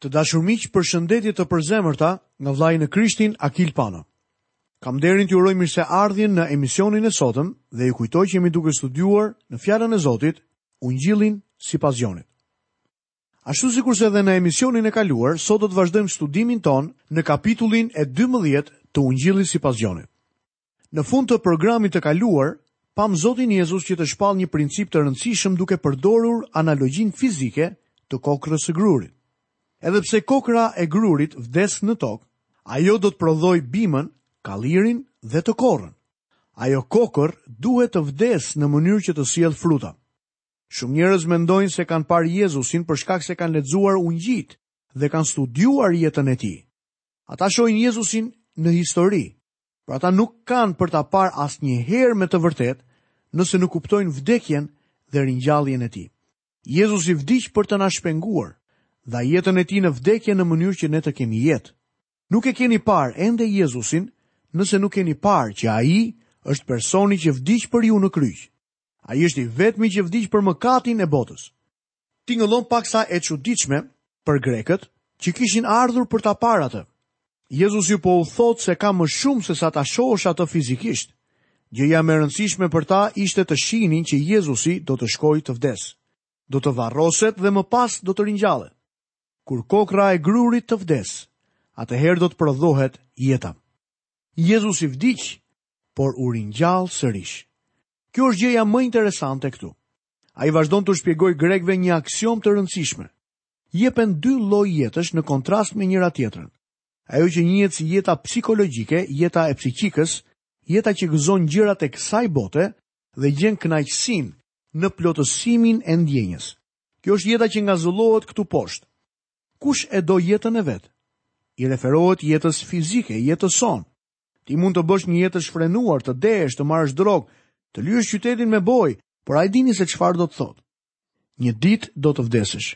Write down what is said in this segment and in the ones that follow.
Të dashur miq, përshëndetje të përzemërta nga vllai në Krishtin, Akil Pano. Kam nderin t'ju uroj mirëseardhjen në emisionin e sotëm dhe ju kujtoj që jemi duke studiuar në Fjalën e Zotit, Ungjillin sipas Gjonit. Ashtu sikurse edhe në emisionin e kaluar, sot do të vazhdojmë studimin tonë në kapitullin e dymbëdhjetë të Ungjillit sipas Gjonit. Në fund të programit të kaluar, pamë Zotin Jezus që të shpallë një princip të rëndësishëm duke përdorur analogjinë fizike të kokrrës së grurit. Edhe pse kokrra e grurit vdes në tokë, ajo do të prodhojë bimën, kallirin dhe të korrën. Ajo kokërr duhet të vdesë në mënyrë që të sjellë fruta. Shumë njerëz mendojnë se kanë parë Jezusin për shkak se kanë lexuar ungjijtë dhe kanë studiuar jetën e tij. Ata shohin Jezusin në histori, Por ata nuk kanë për ta parë asnjëherë me të vërtetë nëse nuk kuptojnë vdekjen dhe ringjalljen e tij. Jezusi vdiq për të na shpenguar, dha jetën e tij në vdekje në mënyrë që ne të kemi jetë. Nuk e keni parë ende Jezusin nëse nuk keni parë që ai është personi që vdiq për ju në kryq. Ai është i vetmi që vdiq për mëkatin e botës. Tingëllon paksa e çuditshme për grekët që kishin ardhur për ta parë atë. Jezusi po u thotë se ka më shumë sesa ta shohësh atë fizikisht. Gjëja më e rëndësishme për ta ishte të shihnin që Jezusi do të shkojë të vdesë. Do të varroset dhe më pas do të ringjallet. Kur kokrra e grurit të vdesë, atëherë do të prodhohet jeta. Jezusi vdiq, por u ringjall sërish. Kjo është gjëja më interesante këtu. Ai vazhdon t'u shpjegojë grekëve një aksiomë të rëndësishme. Jepen dy lloj jetësh në kontrast me njëra-tjetrën. Ajo që njihet si jeta psikologjike, jeta e psiqikës, jeta që gëzon gjërat e kësaj bote dhe gjen kënaqësinë në plotësimin e ndjenjës. Kjo është jeta që ngazëllohet këtu poshtë. Kush e do jetën e vet, i referohet jetës fizike, jetës sonë. Ti mund të bësh një jetë të shfrenuar, të dehesh, të marrësh drogë, të lyesh qytetin me bojë, por a e dini se çfarë do të thotë? Një ditë do të vdesësh.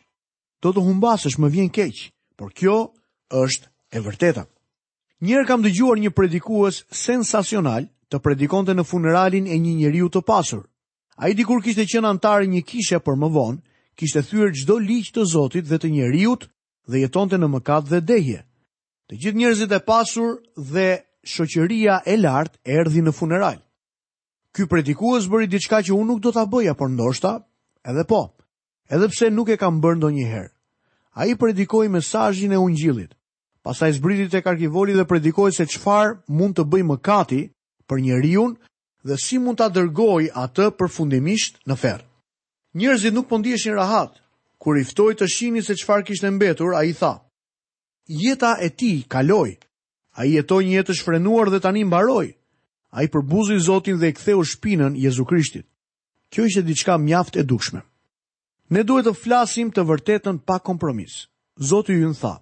Do të humbasësh, më vjen keq, por kjo është e vërteta. Njëherë kam dëgjuar një predikues sensacional të predikonte në funeralin e një njeriu të pasur. Ai dikur kishte qenë anëtar i një kishe, por më vonë kishte thyer çdo ligj të Zotit dhe të njeriut dhe jetonte në mëkat dhe dehje. Të gjithë njerëzit e pasur dhe shoqëria e lartë erdhi në funeral. Ky predikues bëri diçka që unë nuk do ta bëja, por ndoshta edhe po. Edhe pse nuk e kam bërë ndonjëherë. Ai predikoi mesazhin e Ungjillit. Pastaj zbriti tek arkivoli dhe predikoi se çfarë mund të bëjë mëkati për njeriun dhe si mund ta dërgojë atë përfundimisht në ferr. Njerëzit nuk po ndiheshin rahat. Kur i ftoi të shihnin se çfarë kishte mbetur, ai tha: Jeta e tij kaloi. Ai jetoi një jetë të shfrenuar dhe tani mbaroi. Ai përbuzi Zotin dhe i ktheu shpinën Jezu Krishtit. Kjo ishte diçka mjaft e dukshme. Ne duhet të flasim të vërtetën pa kompromis. Zoti ynë tha,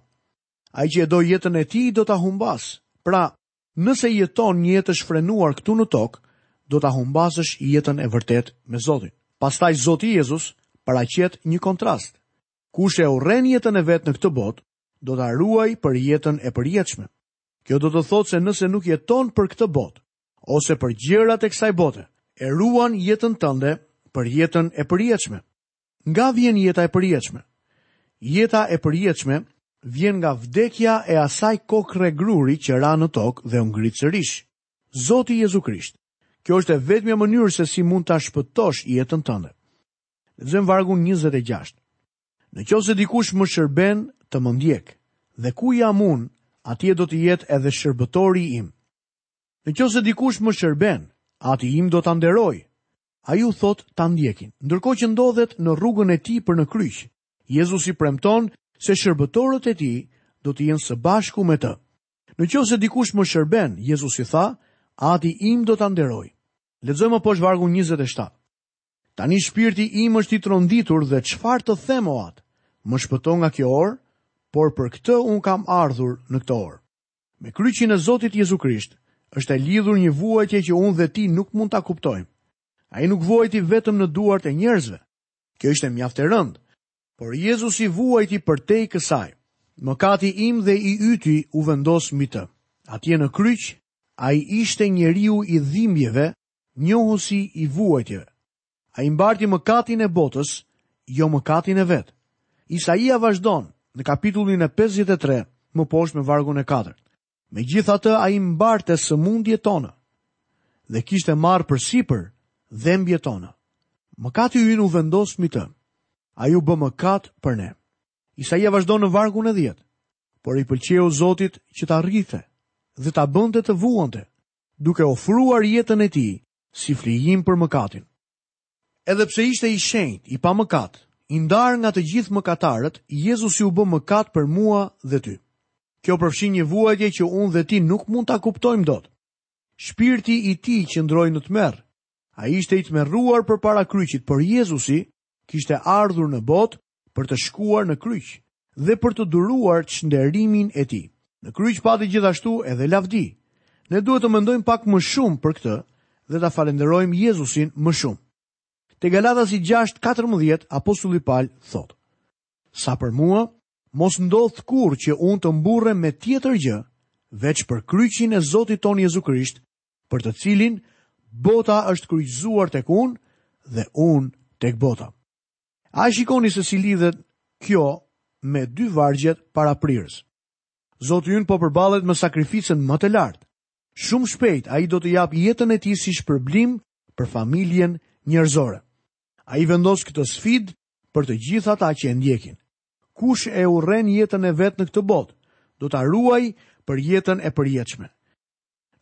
Ai që e do jetën e tij do ta humbasë. Pra, nëse jeton një jetë të shfrenuar këtu në tokë, do ta humbasësh jetën e vërtetë me Zotin. Pastaj Zoti Jezus paraqet një kontrast. Kush e urren jetën e vet në këtë botë, do ta ruajë për jetën e përjetshme. Kjo do të thotë se nëse nuk jeton për këtë botë ose për gjërat e kësaj bote, e ruan jetën tënde për jetën e përjetshme. Nga vjen jeta e përjetshme? Jeta e përjetshme vjen nga vdekja e asaj kokrre gruri që ra në tokë dhe u ngrit sërish. Zoti Jezu Krisht. Kjo është e vetmja mënyrë se si mund ta shpëtosh jetën tënde. Lexojmë vargun 26. Në qoftë se dikush më shërben, të më ndjekë, dhe ku jam unë, atje do të jetë edhe shërbëtori im. Në qoftë se dikush më shërben, Ati im do ta nderojë. Ai u thotë ta ndjekin, ndërkohë që ndodhet në rrugën e tij për në kryq. Jezusi premton se shërbëtorët e tij do të jenë së bashku me të. Në qoftë se dikush më shërben, Jezusi tha, Ati im do ta nderojë. Lexojmë më poshtë vargun 27. Tani shpirti im është i tronditur dhe çfarë të them o Atë? Më shpëto nga kjo orë, por për këtë unë kam ardhur në këtë orë. Me kryqin e Zotit Jezu Krisht është e lidhur një vuajtje që unë dhe ti nuk mund ta kuptojmë. Ai nuk vuajti vetëm në duart e njerëzve. Kjo ishte mjaft e rëndë, por Jezusi vuajti përtej kësaj. Mëkati im dhe i yti u vendos mbi të. Atje në kryq, ai ishte njeriu i dhimbjeve Njohësi i vuajtjeve. Ai mbarti mëkatin e botës, jo mëkatin e vet. Isaia vazhdon, në kapitullin e pesëdhjetë e tre, më poshtë me vargun e katërt. Megjithatë ai mbarte sëmundjet tona dhe kishte marrë përsipër dhembjet tona. Mëkati ynë u vendos mbi të. Ai u bë mëkat për ne. Isaia vazhdon në vargun e dhjetë. Por i pëlqeu Zotit që ta rrihte dhe ta bënte të vuante. duke ofruar jetën e tij si flijim për mëkatin. Edhe pse ishte i shenjtë, i pamëkat, i ndarë nga të gjithë mëkatarët, Jezusi u bë mëkat për mua dhe ty. Kjo përfshin një vuajtje që unë dhe ti nuk mund ta kuptojmë dot. Shpirti i tij qëndroi në tmerr. Ai ishte i tmerruar përpara kryqit, por Jezusi kishte ardhur në botë për të shkuar në kryq dhe për të duruar çnderimin e tij. Në kryq pati gjithashtu edhe lavdi. Ne duhet të mendojmë pak më shumë për këtë dhe ta falenderojmë Jezusin më shumë. Te Galatasve 6:14 apostulli Pal thotë: Sa për mua, mos ndodhtë kurrë që unë të mburrem me tjetër gjë veç për kryqin e Zotit tonë Jezu Krisht, për të cilin bota është kryqëzuar tek unë dhe unë tek bota. A shikoni se si lidhet kjo me dy vargjet paraprirës? Zoti ynë po përballet me sakrificën më të lartë. Shumë shpejt ai do të japë jetën e tij si shpërblim për familjen njerëzore. Ai vendos këtë sfidë për të gjithë ata që e ndjekin. Kush e urren jetën e vet në këtë botë, do ta ruajë për jetën e përjetshme.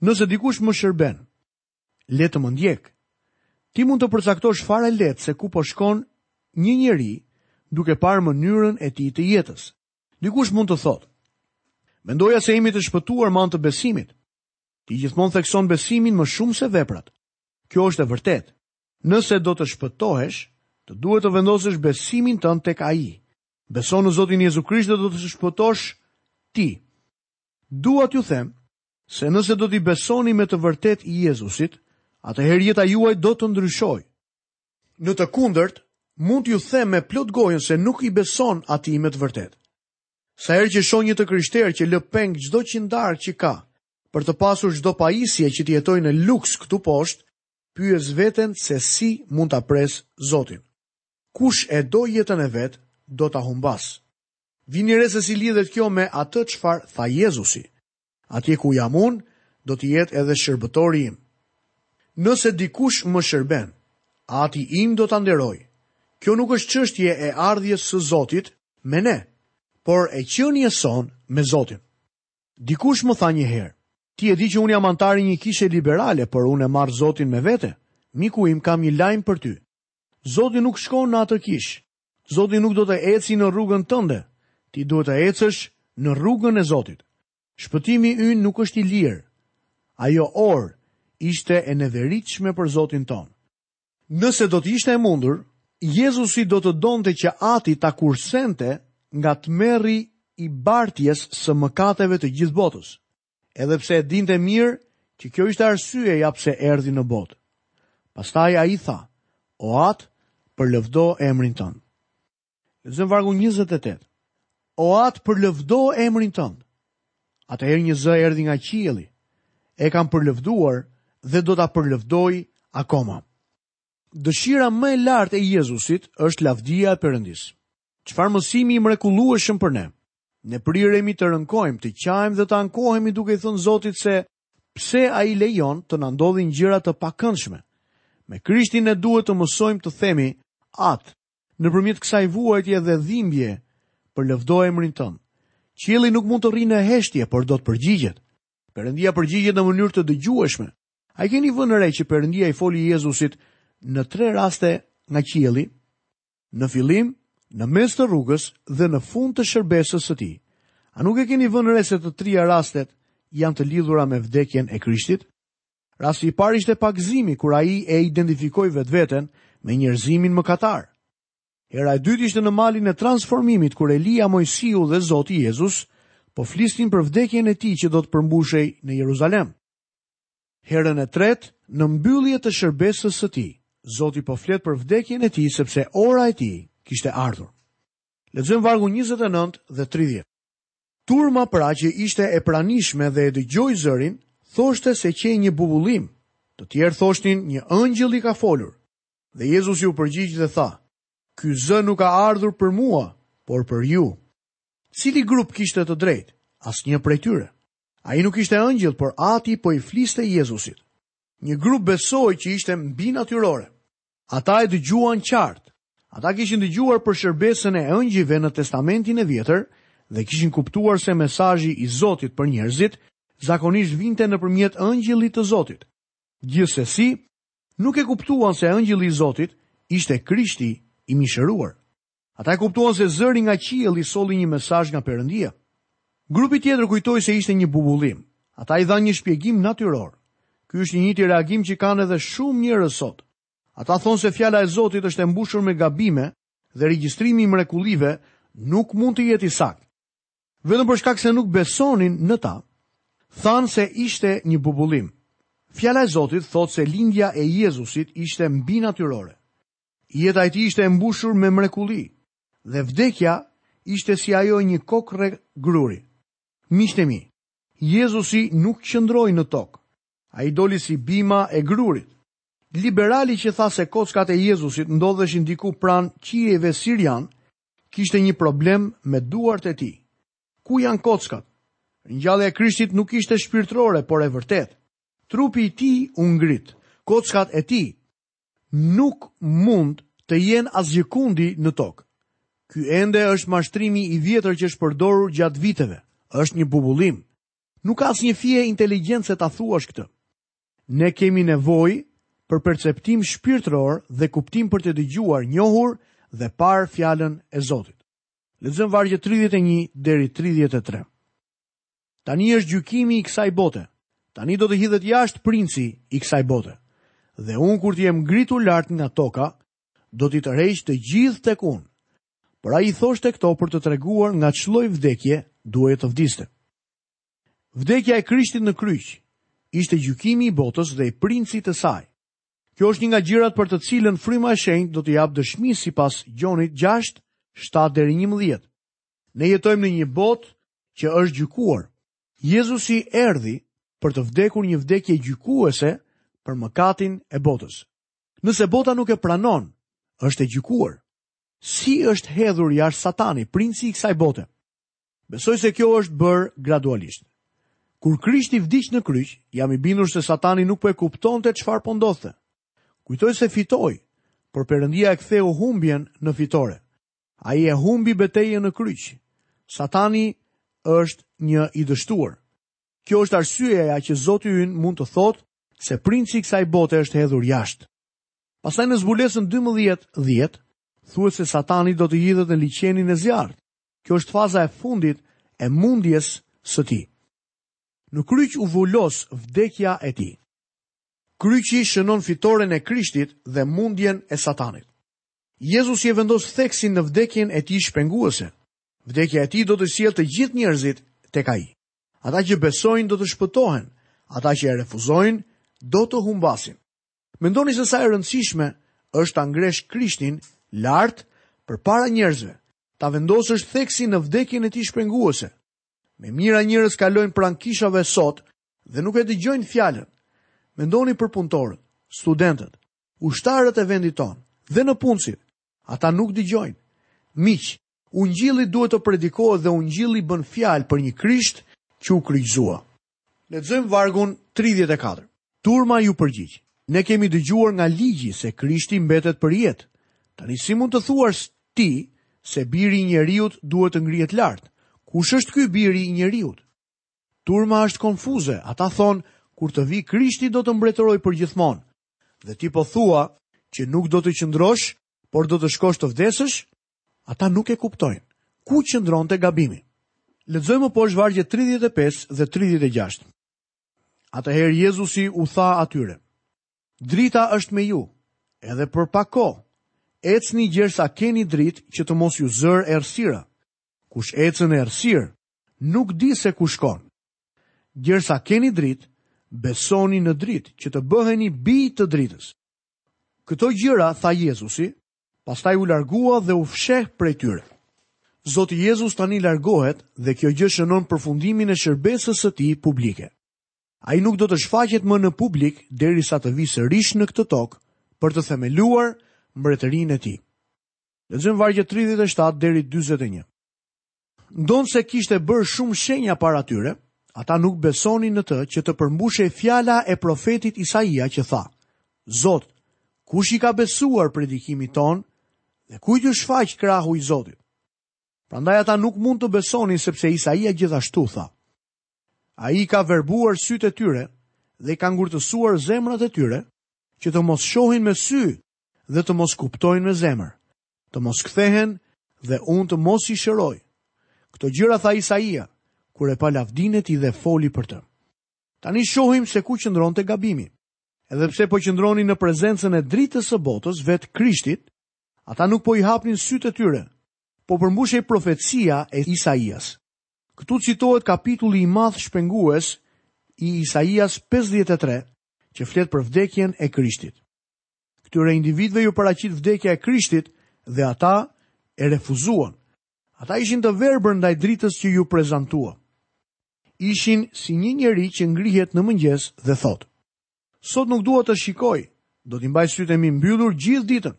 Nëse dikush më shërben, le të më ndjekë. Ti mund të përcaktosh fare lehtë se ku po shkon një njeri duke parë mënyrën e tij të jetës. Dikush mund të thotë, Mendoja se jemi të shpëtuar me anë të besimit. Ti gjithmonë thekson besimin më shumë se veprat. Kjo është e vërtetë. Nëse do të shpëtohesh, të duhet të vendosësh besimin tënd tek Ai. Beso në Zotin Jezu Krisht dhe do të shpëtosh ti. Dua t'ju them Se nëse do t'i besoni me të vërtetë Jezusit, atëherë jeta juaj do të ndryshojë. Në të kundërt, mund t'ju them me plot gojën se nuk i beson Atij me të vërtetë. Sa herë që shoh një të krishterë që lë peng çdo qindarkë që ka, për të pasur çdo pajisje që të jetojë në luks këtu poshtë, pyes veten se si mund ta presë Zotin. Kush e do jetën e vet, do ta humbasë. Vini re se si lidhet kjo me atë çfarë tha Jezusi. Atje ku jam unë, do të jetë edhe shërbëtori im. Nëse dikush më shërben, Ati im do ta nderojë. Kjo nuk është çështje e ardhjes së Zotit me ne, por e qenies sonë me Zotin. Dikush më tha një herë, Ti e di që unë jam anëtar i një kishe liberale, por unë e marr Zotin me vete. Miku im, kam një lajm për ty. Zoti nuk shkon në atë kishë. Zoti nuk do të ecë në rrugën tënde. Ti duhet të ecësh në rrugën e Zotit. Shpëtimi ynë nuk është i lirë. Ajo orë ishte e neveritshme për Zotin tonë. Nëse do të ishte e mundur, Jezusi do të donte që Ati ta kursente nga tmerri i bartjes së mëkateve të gjithë botës. edhe pse e dinte mirë që kjo ishte arsyeja pse erdhi në botë. Pastaj ai tha, O At, përlëvdo emrin tënd. Lexojmë vargu 28. O At, përlëvdo emrin tënd. Atëherë një zë erdhi nga qielli. E kam përlëvduar dhe do ta përlëvdoj akoma. Dëshira më e lartë e Jezusit është lavdia e Perëndisë. Çfarë mësimi i mrekullueshëm për ne! Ne priremi të rënkojmë, të qahemi dhe të ankohemi duke i thënë Zotit se pse Ai lejon të na ndodhin gjëra të pakëndshme. Me Krishtin ne duhet të mësojmë të themi Atë, nëpërmjet kësaj vuajtje dhe dhimbje, përlëvdo emrin tënd. Qielli nuk mund të rri në heshtje, por do të përgjigjet. Perëndia përgjigjet në mënyrë të dëgjueshme. A e keni vënë re që Perëndia i foli Jezusit në tre raste nga qielli? Në fillim, në mes të rrugës dhe në fund të shërbesës së tij. A nuk e keni vënë re se të trija rastet janë të lidhura me vdekjen e Krishtit? Rasti i parë ishte pagëzimi kur ai e identifikoi vetveten me njerëzimin mëkatar. Hera e dytë ishte në malin e transformimit kur Elia, Mojsiu dhe Zoti Jezus po flisnin për vdekjen e tij që do të përmbushej në Jeruzalem. Herën e tretë, në mbyllje të shërbesës së tij, Zoti po flet për vdekjen e tij sepse ora e tij kishte ardhur. Lexojmë vargu njëzet e nëntë dhe tridhjetë. Turma pra që ishte e pranishme dhe e dëgjoi zërin, thoshte se qe një bubullim, të tjerë thoshnin një ëngjëll i ka folur. Dhe Jezusi u përgjigj dhe tha, Ky zë nuk ka ardhur për mua, por për ju. Cili grup kishte të drejtë? Asnjë prej tyre. Ai nuk ishte ëngjëll, por Ati po i fliste Jezusit. Një grup besoi që ishte mbinatyrore. Ata e dëgjuan qartë. Ata kishin dëgjuar për shërbesën e ëngjëjve në Testamentin e Vjetër dhe kishin kuptuar se mesazhi i Zotit për njerëzit zakonisht vinte nëpërmjet ëngjëllit të Zotit. Gjithsesi, nuk e kuptuan se ëngjëlli i Zotit ishte Krishti i mishëruar. Ata e kuptuan se zëri nga qielli solli një mesazh nga Perëndia. Grupi tjetër kujtoi se ishte një bubullim. Ata i dhanë një shpjegim natyror. Ky është i njëjti reagim që kanë edhe shumë njerëz sot. Ata thonë se fjala e Zotit është e mbushur me gabime dhe regjistrimi i mrekullive nuk mund të jetë i saktë. Vetëm për shkak se nuk besonin në ta, thanë se ishte një bubullim. Fjala e Zotit thotë se lindja e Jezusit ishte mbinatyrore. Jeta e tij ishte e mbushur me mrekulli dhe vdekja ishte si ajo e një kokrre gruri. Miqtë e mi, Jezusi nuk qëndroi në tokë. Ai doli si bima e grurit. Liberali që tha se kockat e Jezusit ndodheshin diku pranë qiejve sirianë kishte një problem me duart e tij. Ku janë kockat? Ringjallja e Krishtit nuk ishte shpirtërore, por e vërtetë. Trupi i tij u ngrit, kockat e tij Nuk mund të jenë asgjëkundi në tokë. Ky ende është mashtrimi i vjetër që është përdorur gjatë viteve. Është një bubullim. Nuk ka asnjë fije inteligjence ta thuash këtë. Ne kemi nevojë për perceptim shpirtëror dhe kuptim për të dëgjuar, njohur dhe parë fjalën e Zotit. Lexojmë vargjet 31 deri 33. Tani është gjykimi i kësaj bote. Tani do të hidhet jashtë princi i kësaj bote. Dhe unë kur të jem ngritur lart nga toka, do t'i tërheq të gjithë tek unë. Por ai i thoshte këto për të treguar nga ç'lloj vdekje duhej të vdiste. Vdekja e Krishtit në kryq ishte gjykimi i botës dhe i princit të saj. Kjo është një nga gjërat për të cilën Fryma e Shenjtë do të japë dëshmi sipas Gjonit 6, 7 deri 11. Ne jetojmë në një botë që është gjykuar. Jezusi erdhi për të vdekur një vdekje gjykuese për mëkatin e botës. Nëse bota nuk e pranon, është e gjykuar. Si është hedhur jashtë Satani, princi i kësaj bote? Besoj se kjo është bërë gradualisht. Kur Krishti vdiq në kryq, jam i bindur se Satani nuk po e kuptonte çfarë po ndodhte. Kujtoi se fitoi, por Perëndia e ktheu humbjen në fitore. Ai e humbi betejën në kryq. Satani është një i dështuar. Kjo është arsyeja që Zoti ynë mund të thotë se princi i kësaj bote është hedhur jashtë. Pastaj në Zbulesën 12:10 thuhet se Satani do të hidhet në liqenin e zjarrit. Kjo është faza e fundit e mundjes së tij. Në kryq u vulos vdekja e tij. Kryqi shënon fitoren e Krishtit dhe mundjen e Satanit. Jezusi e vendos theksin në vdekjen e tij shpenguese. Vdekja e tij do të sjellë të gjithë njerëzit tek ai. Ata që besojnë do të shpëtohen, ata që e refuzojnë do të humbasin. Mendoni se sa e rëndësishme është ta ngresh Krishtin lart përpara njerëzve, ta vendosësh theksin në vdekjen e tij shpenguese. Me mijëra njerëz kalojnë pranë kishave sot dhe nuk e dëgjojnë fjalën. Mendoni për punëtorët, studentët, Ushtarët e vendit tonë, dhe nëpunësit, ata nuk dëgjojnë. Miq, Ungjilli duhet të predikohet dhe Ungjilli bën fjalë për një Krisht që u kryqëzua. Lexojmë vargun 34. Turma iu përgjigj, Ne kemi dëgjuar nga Ligji se Krishti mbetet për jetë. Tani si mund të thuash ti se Biri i njeriut duhet të ngrihet lart? Kush është ky Biri i njeriut? Turma është konfuze, ata thonë, Kur të vijë Krishti do të mbretërojë përgjithmonë. Dhe ti po thua që nuk do të qëndrosh, por do të shkosh të vdesësh? Ata nuk e kuptojnë. Ku qëndronte gabimi? Lexojmë më poshtë vargjet 35 dhe 36. Atëherë Jezusi u tha atyre: Drita është me ju, edhe për pak kohë. Ecni gjersa keni dritë që të mos ju zërë errësira. Kush ecën në errësirë, nuk di se ku shkon. Gjersa keni dritë, besoni në dritë, që të bëheni bij të dritës. Këto gjëra tha Jezusi, pastaj u largua dhe u fsheh prej tyre. Zoti Jezus tani largohet dhe kjo gjë shënon përfundimin e shërbesës së tij publike. Ai nuk do të shfaqet më në publik derisa të vijë sërish në këtë tokë për të themeluar mbretërinë e tij. Lexojmë vargjet 37 deri 41. Ndonëse kishte bërë shumë shenja para tyre, ata nuk besonin në të që të përmbushej fjala e profetit Isaia që tha: Zot, kush i ka besuar predikimit tonë dhe kujt iu shfaq krahu i Zotit? Prandaj ata nuk mund të besonin sepse Isaia gjithashtu tha: Ai i ka verbuar sytë e tyre dhe i ka ngurtësuar zemrat e tyre që të mos shohin me sy dhe të mos kuptojnë me zemër, të mos kthehen dhe unë të mos i shëroj. Këto gjëra tha Isaia, kur e pa lavdinë e tij dhe foli për të. Tani shohim se ku qëndronte gabimi. Edhe pse po qëndronin në prezencën e dritës së botës vetë Krishtit, ata nuk po i hapnin sytë e tyre, po përmbushej profecia e Isaias. Këtu citohet kapitulli i madh shpengues i Isaias 53, që flet për vdekjen e Krishtit. Këtyre individëve iu paraqit vdekja e Krishtit dhe ata e refuzuan. Ata ishin të verbër ndaj dritës që iu prezantua. Ishin si një njeri që ngrihet në mëngjes dhe thotë, Sot nuk dua të shikoj, do t'i mbaj sytë e mi mbyllur gjithë ditën.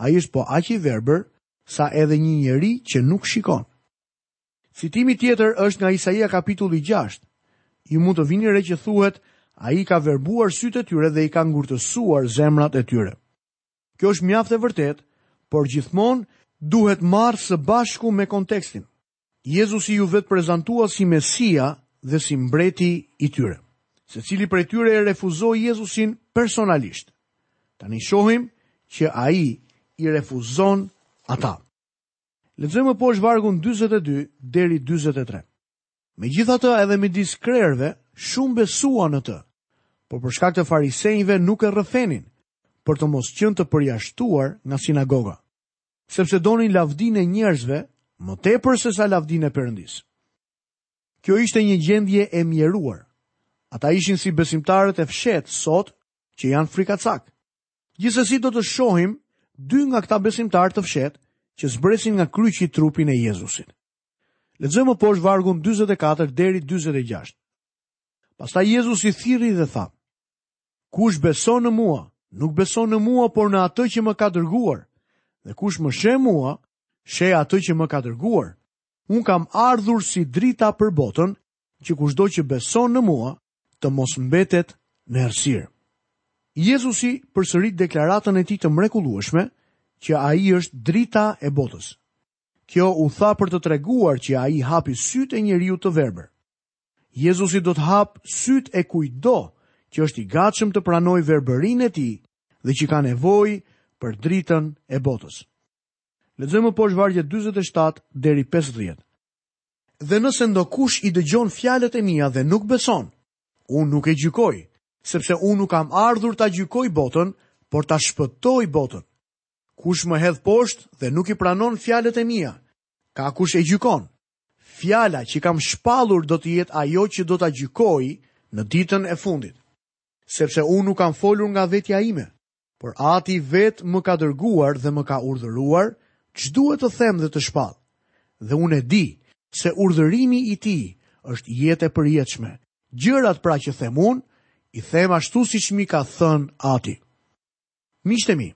Ai është po aq i verbër sa edhe një njeri që nuk shikon. Citimi tjetër është nga Isaia kapitulli 6. Ju mund të vini re që thuhet, ai i ka verbuar sytë e tyre dhe i ka ngurtësuar zemrat e tyre. Kjo është mjaft e vërtetë, por gjithmonë duhet marrë së bashku me kontekstin. Jezusi iu vetëprezantua si Mesia dhe si mbreti i tyre. Secili prej tyre e refuzoi Jezusin personalisht. Tani shohim që ai i refuzon ata. Lexojmë më poshtë vargun 42 deri 43. Megjithatë, edhe midis krerëve shumë besuan në të, por për shkak të farisenjve nuk e rrëfenin, për të mos qenë të përjashtuar nga sinagoga, sepse donin lavdinë e njerëzve më tepër sesa lavdinë e Perëndisë. Kjo ishte një gjendje e mjeruar. Ata ishin si besimtarët e fshehtë sot që janë frikacakë. Gjithsesi do të shohim dy nga këta besimtarë të fshehtë që zbresin nga kryqi trupin e Jezusit. Lexojmë më poshtë vargun 44 deri 46. Pastaj Jezusi thirri dhe tha: Kush beson në mua, nuk beson në mua, por në atë që më ka dërguar. Dhe kush më sheh mua, sheh atë që më ka dërguar. Unë kam ardhur si drita për botën, që kushdo që beson në mua, të mos mbetet në errësirë. Jezusi përsërit deklaratën e tij të mrekullueshme që ai është drita e botës. Kjo u tha për të treguar që ai hapi sytë e njeriut të verbër. Jezusi do të hapë sytë e kujtdo që është i gatshëm të pranojë verbërinë e tij dhe që ka nevojë për dritën e botës. Lexojmë më poshtë vargjet 47 deri 50. Dhe nëse ndokush i dëgjon fjalët e mia dhe nuk beson, unë nuk e gjykoj, sepse unë nuk kam ardhur ta gjykoj botën, por ta shpëtoj botën. Kush më hedh poshtë dhe nuk i pranon fjalët e mia, ka kush e gjykon. Fjala që kam shpallur do të jetë ajo që do ta gjykojë në ditën e fundit. Sepse unë nuk kam folur nga vetja ime, Por Ati vetë më ka dërguar dhe më ka urdhëruar ç'duhet të them dhe të shpall. Dhe unë e di se urdhërimi i Tij është jetë e përjetshme. Gjërat pra që them unë, i them ashtu siç m'i ka thënë Ati. Miqtë e mi,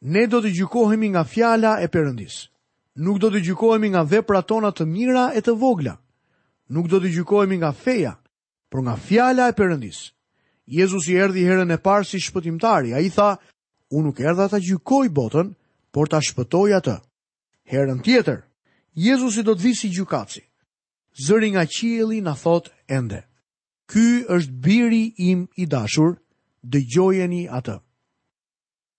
ne do të gjykohemi nga fjala e Perëndisë. Nuk do të gjykohemi nga veprat tona të mira e të vogla. Nuk do të gjykohemi nga feja, por nga fjala e Perëndisë. Jezusi erdhi herën e parë si shpëtimtari. Ai tha, "Unë nuk erdha ta gjykoj botën, por ta shpëtoj atë." Herën tjetër, Jezusi do të vijë si gjykatësi. Zëri nga qielli na thotë ende, "Ky është biri im i dashur, dëgjojeni atë."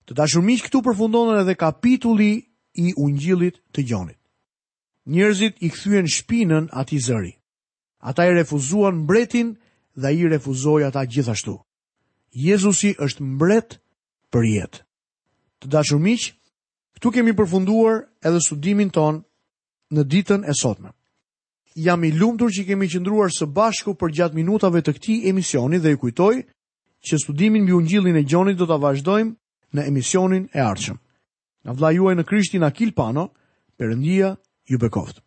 Të dashur miq, këtu përfundon edhe kapitulli i Ungjillit të Gjonit. Njerëzit i kthyen shpinën atij zëri. Ata e refuzuan Mbretin dhe ai i refuzoi ata gjithashtu. Jezusi është Mbret përjetë. Të dashur miq, këtu kemi përfunduar edhe studimin tonë në ditën e sotme. Jam i lumtur që kemi qëndruar së bashku përgjatë minutave të këtij emisioni dhe ju kujtoj që studimin mbi Ungjillin e Gjonit do ta vazhdojmë në emisionin e ardhshëm. Nga vëllai juaj në Krishtin Akil Pano, Perëndia ju bekoftë.